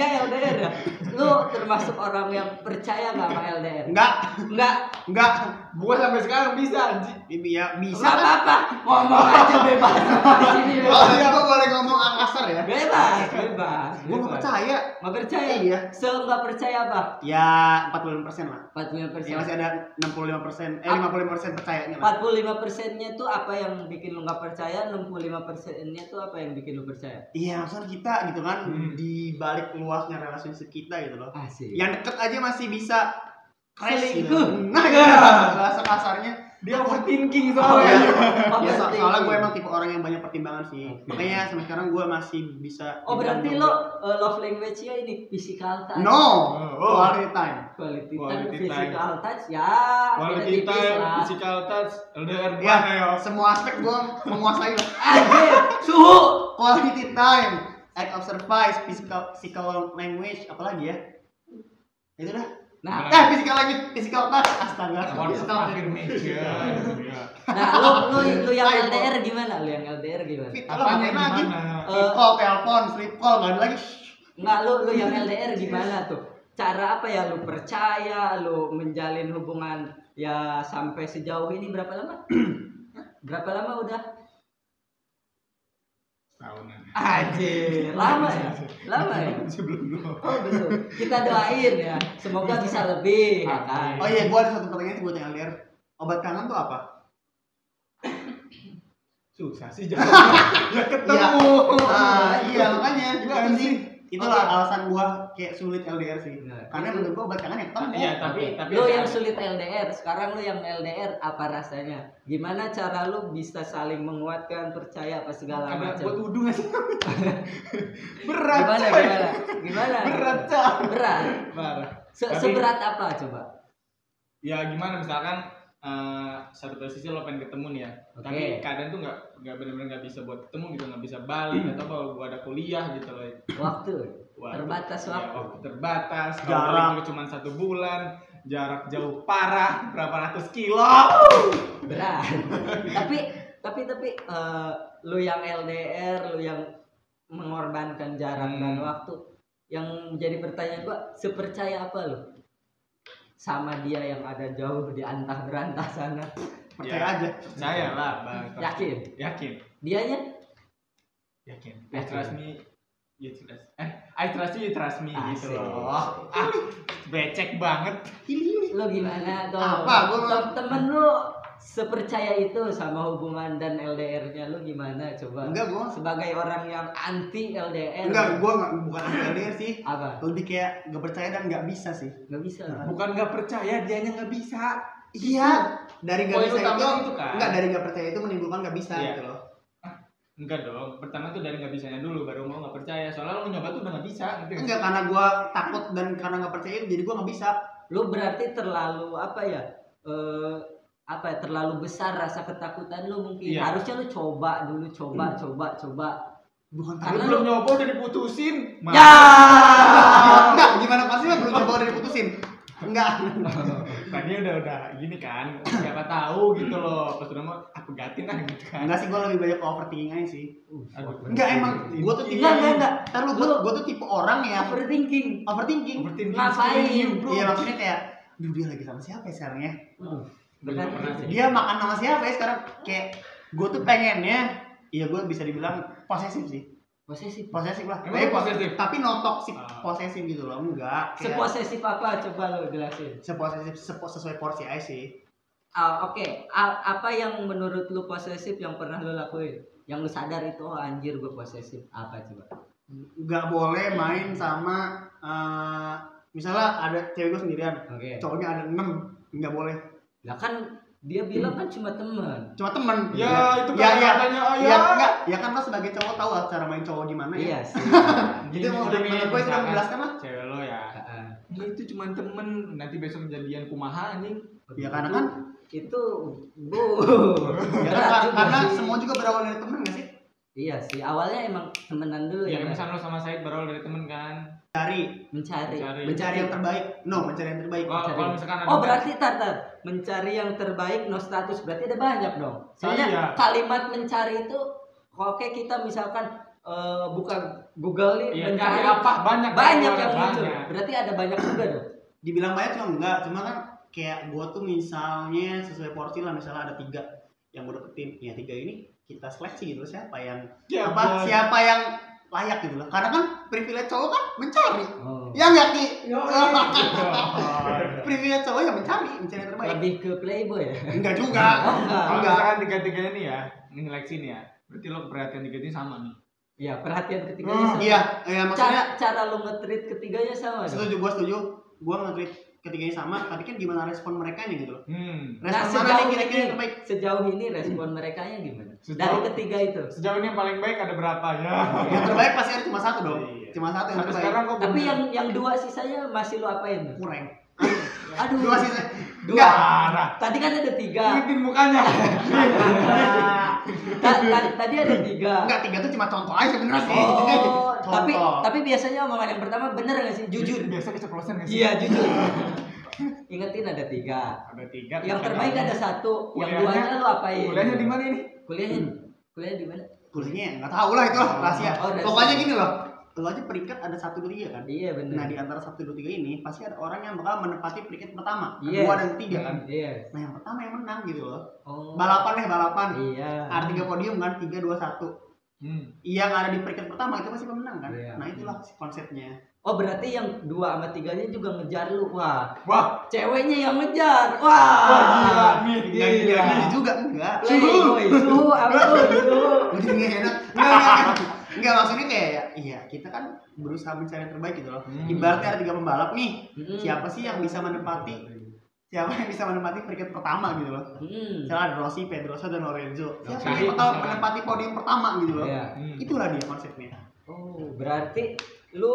dia LDR ya lu termasuk orang yang percaya nggak sama LDR Enggak, nggak enggak. Gua sampai sekarang bisa anjing. Ini ya bisa. nggak apa-apa ngomong aja bebas di sini Oh, bebas iya, gua boleh ngomong kasar ya. bebas bebas Gua nggak bebas. percaya. nggak percaya Iya. se nggak percaya apa Ya 45% lah. 45 persen Ya masih ada 65% eh Ah. 55% percayanya lah. 45 persennya tuh apa yang bikin lu nggak percaya 65 persennya tuh apa yang bikin lu percaya Iya, maksudnya kita gitu kan Hmm. di balik luasnya relasi kita gitu loh. asik Yang deket aja masih bisa crash gitu. Selingkuh. Nah, ya, bahasa kasarnya Dia overthinking Oh, soalnya. iya. ya so- soalnya gue emang tipe orang yang banyak pertimbangan sih. Oke. Makanya sampai sekarang gue masih bisa Oh berarti lo uh, love language-nya ini physical touch. No, Oh. quality time. Quality, time, Quality time. physical touch ya. Quality time, lah. physical touch, LDR Ya, ya? semua aspek gue menguasai. Anjir, suhu. Quality time, act of service, physical, physical language, apalagi ya? Itu dah. Nah, Eh, physical language, physical touch, astaga. Words of Physical affirmation. Iya. nah lu lu lu yang. LDR gimana? Lu yang LDR gimana? Apanya apa lagi? gimana? Sleep call, telepon, sleep call, nggak ada lagi. Enggak lu lu yang LDR gimana tuh? Cara apa ya lu percaya lu menjalin hubungan ya sampai sejauh ini berapa lama? berapa lama udah? Tahunan. Anjir, lama ya? Lama ya? Sebelum lu. Oh belum. Kita doain ya. Semoga bisa lebih ya kan. Oh iya, gue ada satu pertanyaan sih buat yang LDR. Obat kangen tuh apa? Susah sih jawabnya. ya ketemu. Iya makanya itu Gimana penting. sih? Itulah Oke. alasan gua kayak sulit LDR sih. Nah, Karena itu. menurut gua obat kangen ya ketemu. Iya, tapi tapi lu yang sulit LDR, sekarang lu yang LDR apa rasanya? Gimana cara lu bisa saling menguatkan, percaya apa segala Ada buat macam? udu nggak sih? Berat. Gimana coy. gimana? Gimana? Berat, coy. Berat. Parah. Se- Tapi- seberat apa coba? Ya gimana misalkan eh, satu posisi lo pengen ketemu nih ya, Oke. tapi keadaan tuh nggak nggak benar-benar nggak bisa buat ketemu gitu, nggak bisa balik atau kalau gua ada kuliah gitu loh. Waktu. Waduh. Terbatas Iya, waktu. terbatas. Jarak. Kalau balik cuma satu bulan, jarak jauh parah, berapa ratus kilo. Berat. tapi tapi tapi eh, lu yang LDR, lu yang mengorbankan jarak dan Hmm. waktu. Yang menjadi pertanyaan gua, sepercaya apa lu? Sama dia yang ada jauh di antah berantah sana. Percaya Ya. aja. Saya lah, bang. Yakin? Yakin. Dianya? Yakin. I Yakin. trust me. You trust. Eh, I trust you, you trust me gitu Asik. loh. Ah, becek banget. Lu gimana tuh? Apa? Gua- Tem- temen lu sepercaya itu sama hubungan dan LDR-nya lu gimana coba? Enggak gua. Sebagai orang yang anti LDR. Enggak, gua nggak bukan anti LDR sih. Apa? Lebih kayak nggak percaya dan nggak bisa sih. Nggak bisa. Bukan nggak percaya, dianya nggak bisa. Iya, dari nggak Poin bisa itu, itu kan. enggak dari nggak percaya itu menimbulkan nggak bisa Iya. gitu loh. Enggak dong. Pertama tuh dari nggak bisanya dulu, baru mau nggak percaya. Soalnya lo nyoba tuh udah nggak bisa. nggak? Enggak karena gua takut dan karena nggak percaya jadi gua nggak bisa. Lu berarti terlalu apa ya? Eh apa ya? Terlalu besar rasa ketakutan lu mungkin. Iya. Harusnya lu coba dulu, coba, coba, coba. Bukan Lu Karena belum lu- nyoba udah diputusin. Ya. Enggak, gimana pasti belum coba udah diputusin. Enggak. Tadi udah udah gini kan, siapa tahu gitu loh. Pas udah mau aku gatin lah gitu kan. Enggak sih gua lebih banyak overthinking aja sih. Aduh. Enggak emang gua tuh tipe Enggak, enggak, enggak. Ntar lu gua, gua tuh tipe orang yang Overthinking. overthinking. Overthinking Ngapain? Iya maksudnya kayak Duh dia lagi sama siapa ya sekarang ya? Uh, sih. Dia makan sama siapa ya sekarang? Kayak gue tuh pengennya Iya gue bisa dibilang posesif sih Posesif. Posesif lah Emang Tapi posesif? Tapi no toxic Ah. posesif gitu loh Enggak kayak Seposesif apa? Coba lu jelasin. Seposesif sepo- sesuai porsi aja sih Ah, Oke, A- apa yang menurut lu posesif yang pernah lu lakuin? Yang lu sadar itu oh anjir gue posesif. Apa coba? Nggak boleh main sama eh, Misalnya ada cewek gue sendirian Oke. Cowoknya ada 6 Nggak boleh Lah kan dia bilang kan cuma teman. Cuma temen Ya, itu ya, kan ya, katanya ya, ayah. enggak, ya kan lo sebagai cowok tahu lah cara main cowok gimana ya Iya sih. Itu mau udah menurut gue itu udah menjelaskan lah Cewek lo ya. Heeh. Enggak itu cuma temen, nanti besok kejadian kumaha anjing. Ya karena kan itu bu ya kan, karena semua juga berawal dari temen gak sih? iya sih awalnya emang temenan dulu Ya, ya, kan? misalnya lo sama Said berawal dari temen kan. Cari mencari Mencari. mencari yang terbaik no mencari yang terbaik Kalau Mencari. kalau misalkan ada Oh berarti tar, tar. mencari yang terbaik no status berarti ada banyak dong. Soalnya Iya. kalimat mencari itu oke kita misalkan eh, buka Google nih Iya, mencari cari apa? Banyak, banyak banyak, yang muncul. banyak. Berarti ada banyak juga dong. dibilang banyak cuma enggak cuma kan kayak gua tuh misalnya sesuai porsi lah misalnya ada tiga yang gua dapetin ya tiga ini kita seleksi gitu siapa yang Ya, apa siapa yang layak gitu loh karena kan privilege cowok kan mencari Oh. ya enggak ki Iya. privilege cowok ya mencari mencari yang terbaik Lebih ke playboy ya. enggak juga Oh, enggak. Kalau misalkan tiga-tiga ini ya, ngeleksi nih ya. Berarti lo perhatian tiga ini sama nih. Ya, perhatian ketiganya Hmm, sama. iya ya maksudnya Cara cara lu nge-treat ketiganya sama dong. setuju gua setuju gua nge-treat ketiganya sama tapi kan gimana respon mereka nih gitu loh Hmm. Nah, respon mana nih sejauh kira-kira ini, yang terbaik sejauh ini respon mereka gimana? Sejauh- Dari ketiga itu. Sejauh ini yang paling baik ada berapa ya? yang terbaik pasti ada cuma satu dong Iya. cuma satu yang Sampai terbaik sekarang kok Tapi yang yang dua sisanya masih lu apain? kurang Aduh. dua sih Dua. Tadi kan ada tiga. Initin mukanya. Ta- ta- tadi ada tiga. enggak tiga tuh cuma contoh aja sebenarnya sih Oh, tapi Contoh. tapi biasanya omongan yang pertama bener gak sih? Jujur. Biasa keceplosan gak sih? Iya, jujur. Ingetin ada tiga. Ada tiga. Yang terbaik ada satu, yang duanya lu apain? Kuliahnya di mana ini? Kuliahnya kuliahnya di mana? kuliahnya nggak tahu lah itu lah rahasia Oh, rahasia. pokoknya gini loh lo aja peringkat ada satu dua tiga kan Iya bener. nah di antara satu dua tiga ini pasti ada orang yang bakal menempati peringkat pertama Iya. kedua dan ketiga kan Iya. nah yang pertama yang menang gitu loh Oh. balapan deh balapan Iya. ada tiga podium kan tiga dua satu Hmm. yang ada di peringkat pertama itu pasti pemenang kan Iya. nah itulah konsepnya Oh berarti yang dua sama tiganya juga ngejar lu. Wah, Wah, ceweknya yang ngejar. wah Wah. gila nih. Enggak Gila. gitu juga enggak Playboy, suhu apa tuh? Suhu. Nggak enak enggak enggak enggak maksudnya kayak ya, iya kita kan berusaha mencari yang terbaik gitu loh Hmm. ibaratnya ada tiga pembalap nih Hmm. siapa sih yang bisa menempati siapa yang bisa menempati peringkat pertama gitu loh Hmm. misalnya ada Rossi, Pedrosa, dan Lorenzo siapa yang bakal menempati podium pertama gitu loh Iya. Hmm. itulah dia konsepnya Oh, berarti lu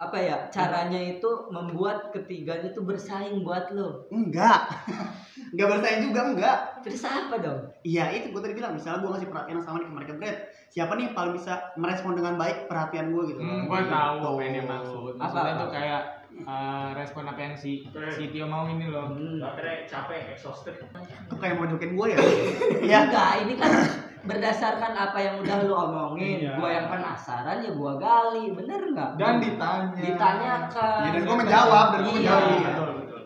apa ya caranya itu membuat ketiganya tuh bersaing buat lo enggak enggak bersaing juga enggak terus apa dong iya itu gue tadi bilang misalnya gue ngasih perhatian yang sama nih ke mereka Brad siapa nih yang paling bisa merespon dengan baik perhatian gue gitu Hmm, gua tahu Gitu. apa yang dia maksud. Maksudnya apa? tuh kayak eh, respon apa yang si si Tio mau ini loh. hmm. baterai capek exhausted Kok kayak mau jokin gue ya iya enggak ini kan berdasarkan apa yang udah lu omongin Iya. gua yang penasaran ya gua gali bener nggak Dan ditanya. ditanyakan Ya, dan gua menjawab, dan gua Iya. menjawab. Betul, betul.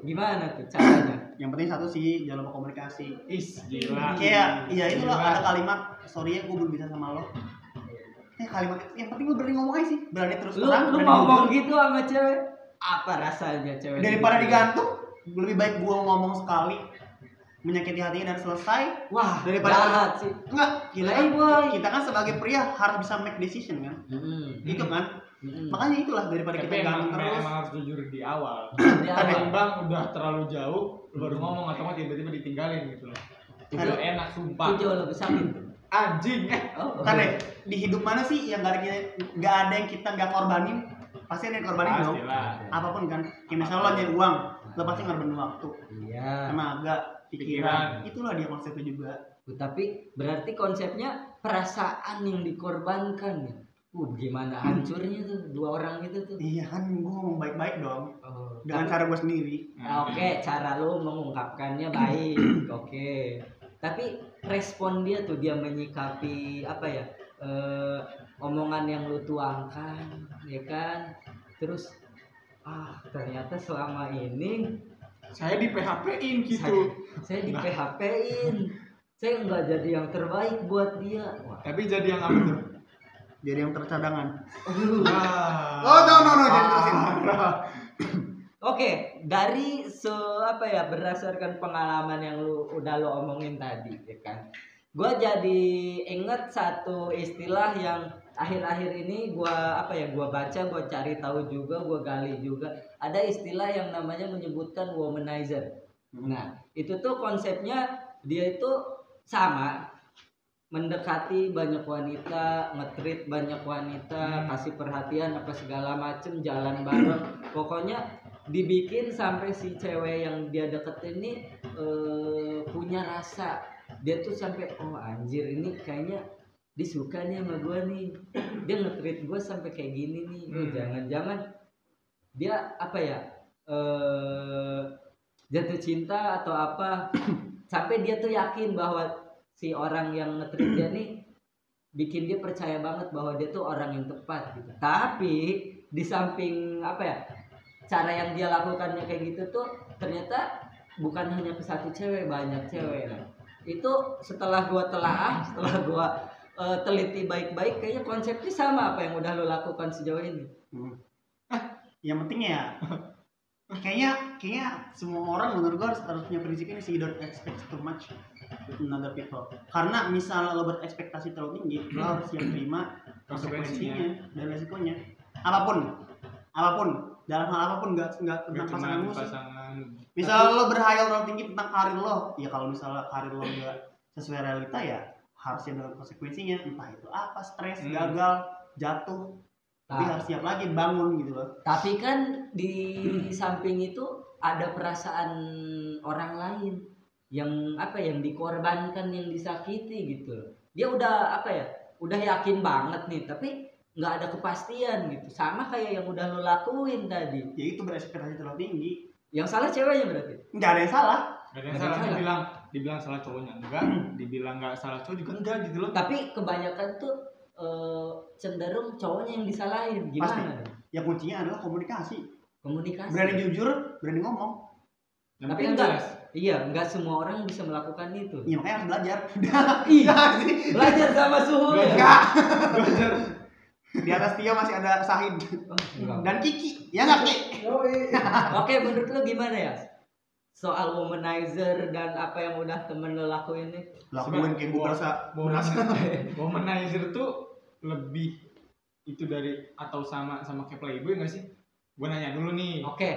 gimana tuh caranya yang penting satu sih jangan lupa komunikasi Is, gila. kayak iya itu loh ada kalimat sorry ya gue belum bisa sama lo eh kalimat yang penting gue berani ngomong aja sih berani terus lu terang lu berani ngomong gitu sama cewek apa rasanya cewek daripada digantung lebih baik gue ngomong sekali menyakiti hatinya dan selesai wah Daripada- jahat sih enggak kita kan, Playboy. kita kan sebagai pria harus bisa make decision kan Hmm. itu kan Hmm. makanya itulah daripada Tapi kita emang, terus emang harus jujur di awal. Ketimbang udah terlalu jauh, baru ngomong atau nggak tiba-tiba ditinggalin gitu loh. Itu Aduh. enak itu sumpah. jauh lebih sakit Anjing eh. oh. kan di hidup mana sih yang gak ada nggak ada yang kita nggak korbanin pasti ada yang korbanin dong apa pun kan kayak misalnya lo nyari uang lo pasti ngorbanin waktu iya tenaga Pikiran. pikiran itulah dia konsepnya juga tapi berarti konsepnya perasaan yang dikorbankan ya uh gimana hancurnya tuh dua orang itu tuh iya kan gue ngomong baik-baik dong oh. dengan tapi- cara gue sendiri Ah, Oke, cara lu mengungkapkannya baik. Oke. Tapi respon dia tuh dia menyikapi apa ya? eh, omongan yang lu tuangkan, ya kan? Terus ah, ternyata selama ini Saya di PHP-in gitu. saya, saya di PHP-in. Saya nggak jadi yang terbaik buat dia. Wah. Tapi jadi yang apa tuh? jadi yang tercadangan. Ah. oh no no no jadi terusin Oke, dari se apa ya berdasarkan pengalaman yang lu udah lu omongin tadi, ya kan? Gua jadi inget satu istilah yang akhir-akhir ini gua apa ya gua baca, gua cari tahu juga, gua gali juga. Ada istilah yang namanya menyebutkan womanizer. Nah, itu tuh konsepnya dia itu sama mendekati banyak wanita, ngetrit banyak wanita, Hmm. kasih perhatian apa segala macem, jalan bareng. Pokoknya dibikin sampai si cewek yang dia deketin ini eh, punya rasa. Dia tuh sampai oh anjir ini kayaknya disuka nih sama gue nih. Dia ngetrit gue sampai kayak gini nih. Oh, Hmm. jangan-jangan dia apa ya? eh jatuh cinta atau apa sampai dia tuh yakin bahwa si orang yang ngetrit dia nih bikin dia percaya banget bahwa dia tuh orang yang tepat gitu tapi di samping apa ya cara yang dia lakukannya kayak gitu tuh ternyata bukan hanya ke satu cewek banyak cewek itu setelah gua telaah setelah gua eh, teliti baik-baik kayaknya konsepnya sama apa yang udah lo lakukan sejauh ini. Hmm. Ah, yang penting ya kayaknya kayaknya semua orang menurut gua harus, harus punya prinsip ini sih don't expect too much with another people. Karena misal lo berekspektasi terlalu tinggi lo harus siap terima konsekuensinya dan resikonya. Apa pun apa pun dalam hal apa pun nggak nggak Gak tentang pasangan musik pasangan. Misal lo berhayal terlalu tinggi tentang karir lo ya kalau misalnya karir lo nggak sesuai realita ya harus siap dengan konsekuensinya entah itu apa stres Hmm. gagal jatuh tapi Nah. harus siap lagi bangun gitu loh Tapi kan di samping itu ada perasaan orang lain yang apa yang dikorbankan, yang disakiti gitu. Dia udah apa ya? Udah yakin banget nih, tapi nggak ada kepastian gitu. Sama kayak yang udah lo lakuin tadi. ya itu berekspektasi terlalu tinggi Yang salah ceweknya berarti. nggak ada yang salah Gak ada yang salah, salah. dibilang dibilang salah cowoknya enggak, dibilang nggak salah cowok juga enggak gitu loh. Tapi kebanyakan tuh eh, cenderung cowoknya yang disalahin. Gimana? ya kuncinya adalah komunikasi Komunikasi. berani jujur berani ngomong Yang Tapi enggak. jelas. Iya, nggak semua orang bisa melakukan itu. ya makanya harus belajar Iya. sih Belajar sama suhu ya. enggak Belajar. di atas Tio masih ada Sahid Oh, enggak. dan Kiki ya nggak Ki Oke, menurut lo gimana ya? Soal womanizer dan apa yang udah temen lo lakuin nih? lakuin kayak gue Woman- Womanizer tuh lebih itu dari atau sama sama kayak playboy nggak sih? Gue nanya dulu nih. Oke,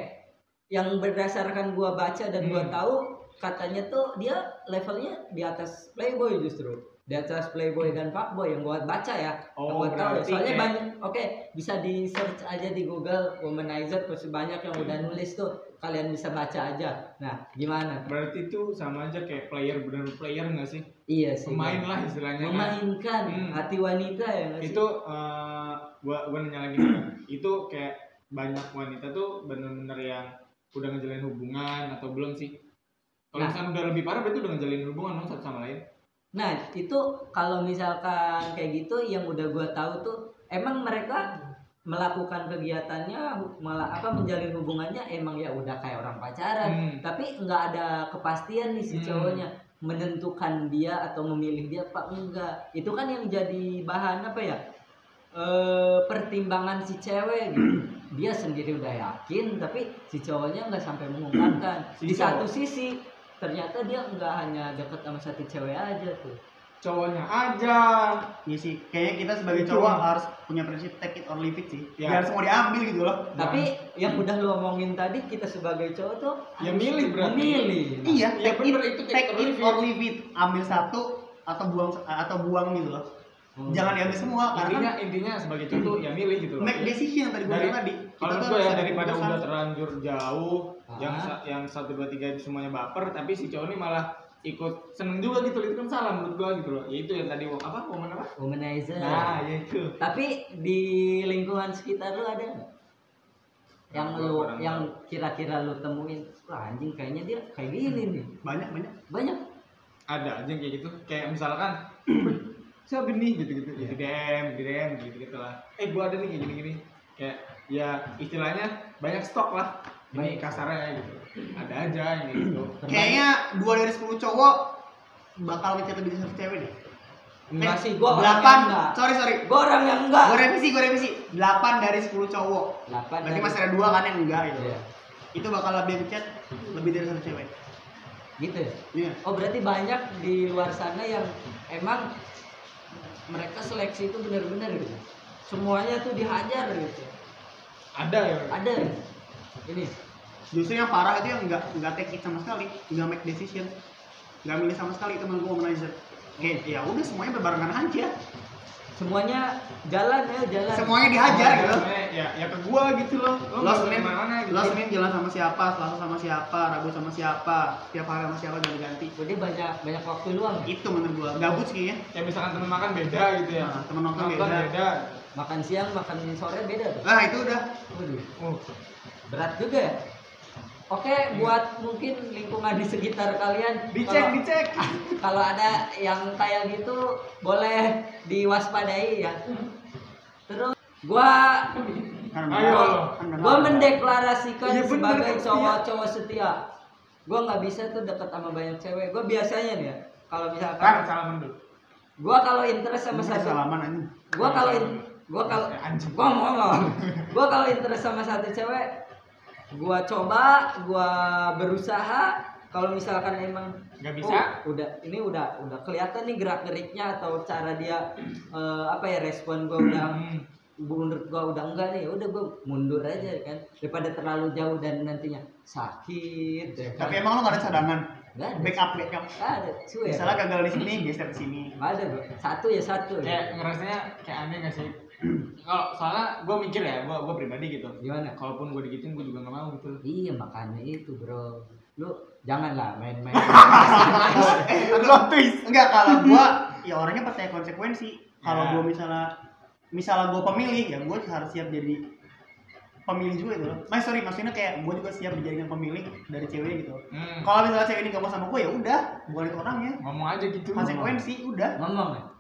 yang berdasarkan gua baca dan gua Hmm. tahu katanya tuh dia levelnya di atas playboy justru. Di atas playboy dan fuckboy yang gua baca ya. yang Oh, gua tahu ya. Soalnya banyak. Oke, bisa di search aja di Google womanizer terus banyak yang udah nulis tuh. Kalian bisa baca aja. Nah, gimana? Berarti itu sama aja kayak player bener player nggak sih? Iya sih. Pemain lah istilahnya. kan? Memainkan Hmm. hati wanita ya sih? Itu eh, gua gua nanya lagi itu kayak banyak wanita tuh bener-bener yang udah ngejalin hubungan atau belum sih? Kalau Nah. udah lebih parah berarti udah ngejalin hubungan dong satu sama lain. Nah, itu kalau misalkan kayak gitu yang udah gua tahu tuh emang mereka melakukan kegiatannya malah apa menjalin hubungannya emang ya udah kayak orang pacaran, Hmm. tapi nggak ada kepastian nih si Hmm. cowoknya menentukan dia atau memilih dia apa enggak. Itu kan yang jadi bahan apa ya? Eh pertimbangan si cewek gitu. Dia sendiri udah yakin tapi si cowoknya nggak sampai mengungkapkan. Si Di satu sisi ternyata dia nggak hanya deket sama satu cewek aja tuh. Cowoknya aja. Iya sih, kayaknya kita sebagai Itu. cowok harus punya prinsip take it or leave it sih. Ya. Jangan semua diambil gitu loh. Tapi yang udah lu omongin tadi kita sebagai cowok tuh Ya harus milih berarti. Memilih. Iya, Iya, take bener, it, itu take take it or it leave or it. leave it. Ambil satu atau buang atau buang gitu loh. Hmm. Jangan diambil semua karena Intinya kan intinya sebagai cowok tuh ya milih gitu loh. make decision yang tadi gue Dari- bilang tadi. Kalau menurut gue ya ada daripada keputusan. udah terlanjur jauh, Ah. yang sa- yang satu dua tiga semuanya baper, tapi si cowok ini malah ikut seneng juga gitu, itu kan salah menurut gue gitu loh. Ya itu yang tadi apa, momen apa? Womanizer. Nah, ya itu. Tapi di lingkungan sekitar lu ada nggak? Yang Nah, lu orang yang kira-kira lu temuin, wah anjing kayaknya dia kayak gini nih. banyak banyak. Banyak. Ada aja yang kayak gitu. Kayak misalkan, siapa nih gitu-gitu, ya, di DM, di DM gitu-gitu lah. Eh gua ada nih kayak gini-gini. Kayak ya istilahnya banyak stok lah. Ini Baik. kasarnya gitu. Ada aja kayak gitu. Kayaknya dua dari sepuluh cowok bakal ngechat lebih dari satu cewek deh. Enggak Eh, sih, gua delapan. Sorry sorry. Gua orang yang enggak. Gue revisi, gue revisi. Delapan dari sepuluh cowok. Delapan Berarti masih ada dua kan yang enggak gitu. Iya. Itu bakal lebih ngechat lebih dari satu cewek. Gitu ya. Iya. Oh berarti banyak di luar sana yang emang mereka seleksi itu benar-benar gitu. Semuanya tuh dihajar gitu. Ada ya. Ada ya? ini. Justru yang parah itu yang enggak enggak take it sama sekali, enggak make decision. Enggak milih sama sekali teman gue womanizer. Kayak ya udah semuanya berbarengan aja. Semuanya jalan ya jalan. Semuanya dihajar gitu. Sebenarnya Ya, ya ke gua gitu loh. Lo Lo nggak Senin, gitu. lo Senin jalan sama siapa, Selasa sama siapa, Rabu sama siapa, tiap hari sama siapa ganti-ganti. Jadi banyak banyak waktu luang. ya? Itu menurut gua gabut sih kayaknya. Ya misalkan temen makan beda gitu ya. Nah, temen nonton beda. Makan siang, makan sore beda tuh. Nah itu udah Waduh, Oh, berat juga ya. Oke, buat mungkin lingkungan di sekitar kalian Dicek, kalau- dicek. kalau ada yang kayak gitu boleh diwaspadai ya. Terus gua Kan Ayo. kan gua mendeklarasikan Iya, bener, sebagai kan, cowok-cowok setia. Gua nggak bisa tuh deket sama banyak cewek. Gua biasanya nih ya, kalau Kan misalkan salaman dulu. gua kalau interest sama Ini satu salaman anjing. gua kalau gua kalau Eh, anjing. gua mau ngomong gua kalau interest sama satu cewek gua coba gua berusaha kalau misalkan emang Nggak bisa? oh, udah ini udah udah kelihatan nih gerak geriknya atau cara dia eh, apa ya respon gua udah menurut gua udah enggak nih udah gua mundur aja kan daripada terlalu jauh dan nantinya sakit ya kan? Tapi emang lo gak ada cadangan? nggak ada Backup, backup. nggak ada cuy Misalnya gagal di sini, geser ke sini. nggak ada bro satu ya satu Kayak ngerasanya kayak aneh gak sih? Kalau soalnya gue mikir ya, gue gue pribadi gitu. gimana Kalaupun gue digituin, gue juga gak mau gitu. Iya makanya itu bro Lu janganlah main-main eh, plot twist. Enggak, kalau gua ya orangnya percaya konsekuensi. Kalau Ya. gua misalnya misalnya gua pemilih, ya gua harus siap jadi pemilih juga itu loh. Mas sorry, maksudnya kayak gua juga siap dijadikan pemilih dari cewek gitu. Hmm. Kalau misalnya cewek ini gak mau sama gua ya udah, bukan itu orangnya. Ngomong aja gitu. Konsekuensi udah. Ngomong ya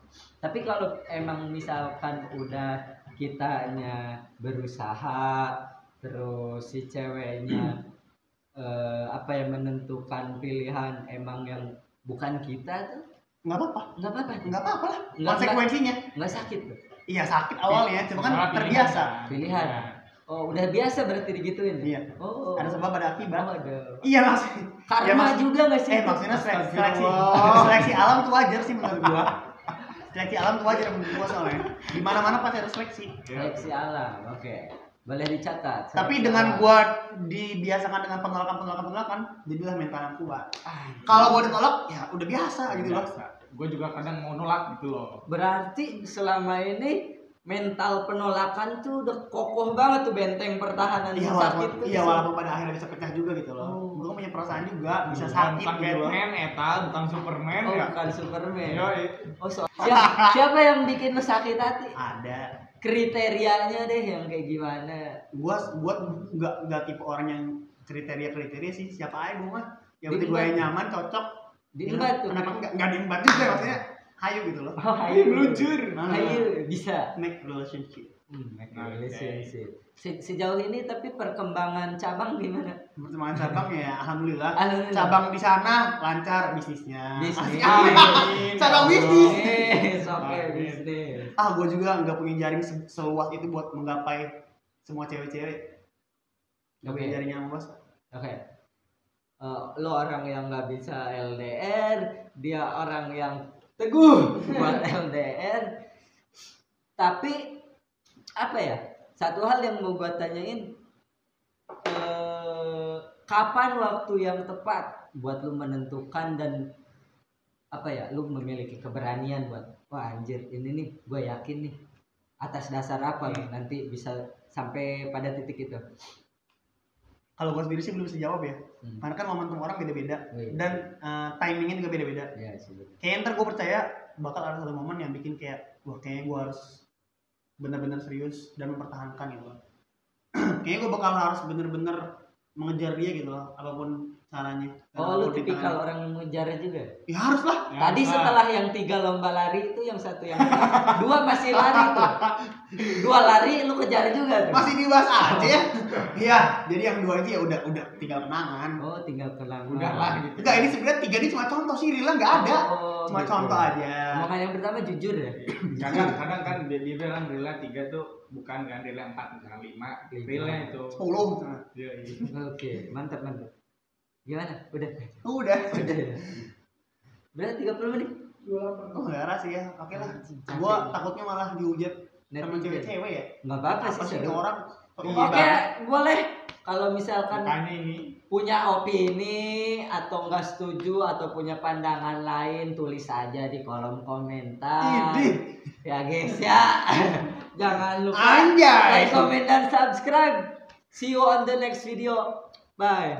Tapi kalau emang misalkan udah kitanya berusaha Terus si ceweknya eh, Apa ya menentukan pilihan emang yang bukan kita tuh Nggak apa-apa. nggak apa-apa Nggak apa-apa lah. Nggak- Konsekuensinya. nggak sakit tuh Iya sakit awalnya, cuma kan terbiasa. Pilihan. Iya. Oh udah biasa berarti digituin ya? Iya. Oh Ada sebab ada akibat. Oh, ada. Iya maksudnya. Karma Ya, maksud- juga nggak sih? Eh maksudnya seleksi, seleksi alam tuh wajar sih menurut gua. Seleksi alam tuh wajar menurut gua soalnya. Di mana-mana pasti ada seleksi. Seleksi alam, oke. Boleh dicatat. Tapi dengan alam. gua dibiasakan dengan penolakan penolakan penolakan, jadilah mental yang kuat. Kalau gua ditolak, ya udah biasa gitu loh. Gue juga kadang mau nolak gitu loh. Berarti selama ini mental penolakan tuh udah kokoh banget tuh benteng pertahanan Iya yang sakit walaupun, tuh. iya walaupun pada akhirnya bisa pecah juga gitu loh. Oh. Perasaan juga, bisa Bukan- sakit bukan gitu. Batman, Eta, bukan Superman Oh, ya. bukan Superman. Yoi. Oh, so- siapa, siapa yang bikin lu sakit hati? Ada. Kriterianya deh yang kayak gimana? Gua gua nggak nggak tipe orang yang kriteria kriteria sih siapa aja gua mah. Yang penting gua nyaman, cocok. Diembat tuh. Kenapa enggak enggak diembat juga maksudnya? Hayu gitu loh. Oh, ayo meluncur. Ayo bisa. Make relationship. Hmm, make Oke. relationship. Se- Sejauh ini tapi perkembangan cabang gimana? Pertemuan cabang ya alhamdulillah. Alhamdulillah. Cabang di sana lancar bisnisnya. Bisnis. Cabang bisnis. Oke Amin. bisnis. Ah, gua juga nggak punya jaring se- seluas itu buat menggapai semua cewek-cewek. Nggak punya jaring yang luas. Oke. Eh, lo orang yang nggak bisa LDR, dia orang yang teguh buat LDR. Tapi apa ya? Satu hal yang mau gua tanyain eh kapan waktu yang tepat buat lu menentukan dan apa ya lu memiliki keberanian buat wah anjir ini nih gue yakin nih atas dasar apa nih nanti bisa sampai pada titik itu Kalau gua sendiri sih belum bisa jawab ya. Hmm. Karena kan momentum orang beda-beda Oh, iya. dan eh, timingnya juga beda-beda. ya sih betul. Kayak ntar gue percaya bakal ada satu momen yang bikin kayak wah kayaknya gue harus benar-benar serius dan mempertahankan gitu loh. kayaknya gue bakal harus bener-bener mengejar dia gitu loh apa pun caranya Oh lu tipikal orang yang mengejar juga? ya harus lah Ya, Tadi nah. setelah yang tiga lomba lari itu yang satu yang dua masih lari tuh. Dua lari lu kejar juga tuh. masih dibahas aja ya iya jadi yang dua itu ya udah udah tinggal kenangan Oh tinggal kenang. Udahlah gitu. enggak ini sebenarnya tiga ini cuma contoh sih Rila nggak ada Oh, cuma gitu. contoh aja Omongan yang pertama jujur ya. kadang kadang kan dia, dia bilang rela tiga tuh bukan kan rela empat misalnya lima Lima. rela itu sepuluh Iya, iya. Oke mantap mantap. Gimana? Udah. udah Udah. ya? Berarti 30 menit. oh darah sih ya oke lah gua takutnya malah dihujat sama cewek-cewek ya Nggak apa-apa apa sih. sih ini seru. orang Oke, banget? boleh. Kalau misalkan ini punya opini atau enggak setuju atau punya pandangan lain tulis aja di kolom komentar Idih. ya guys ya jangan lupa Anjay. like comment dan subscribe see you on the next video bye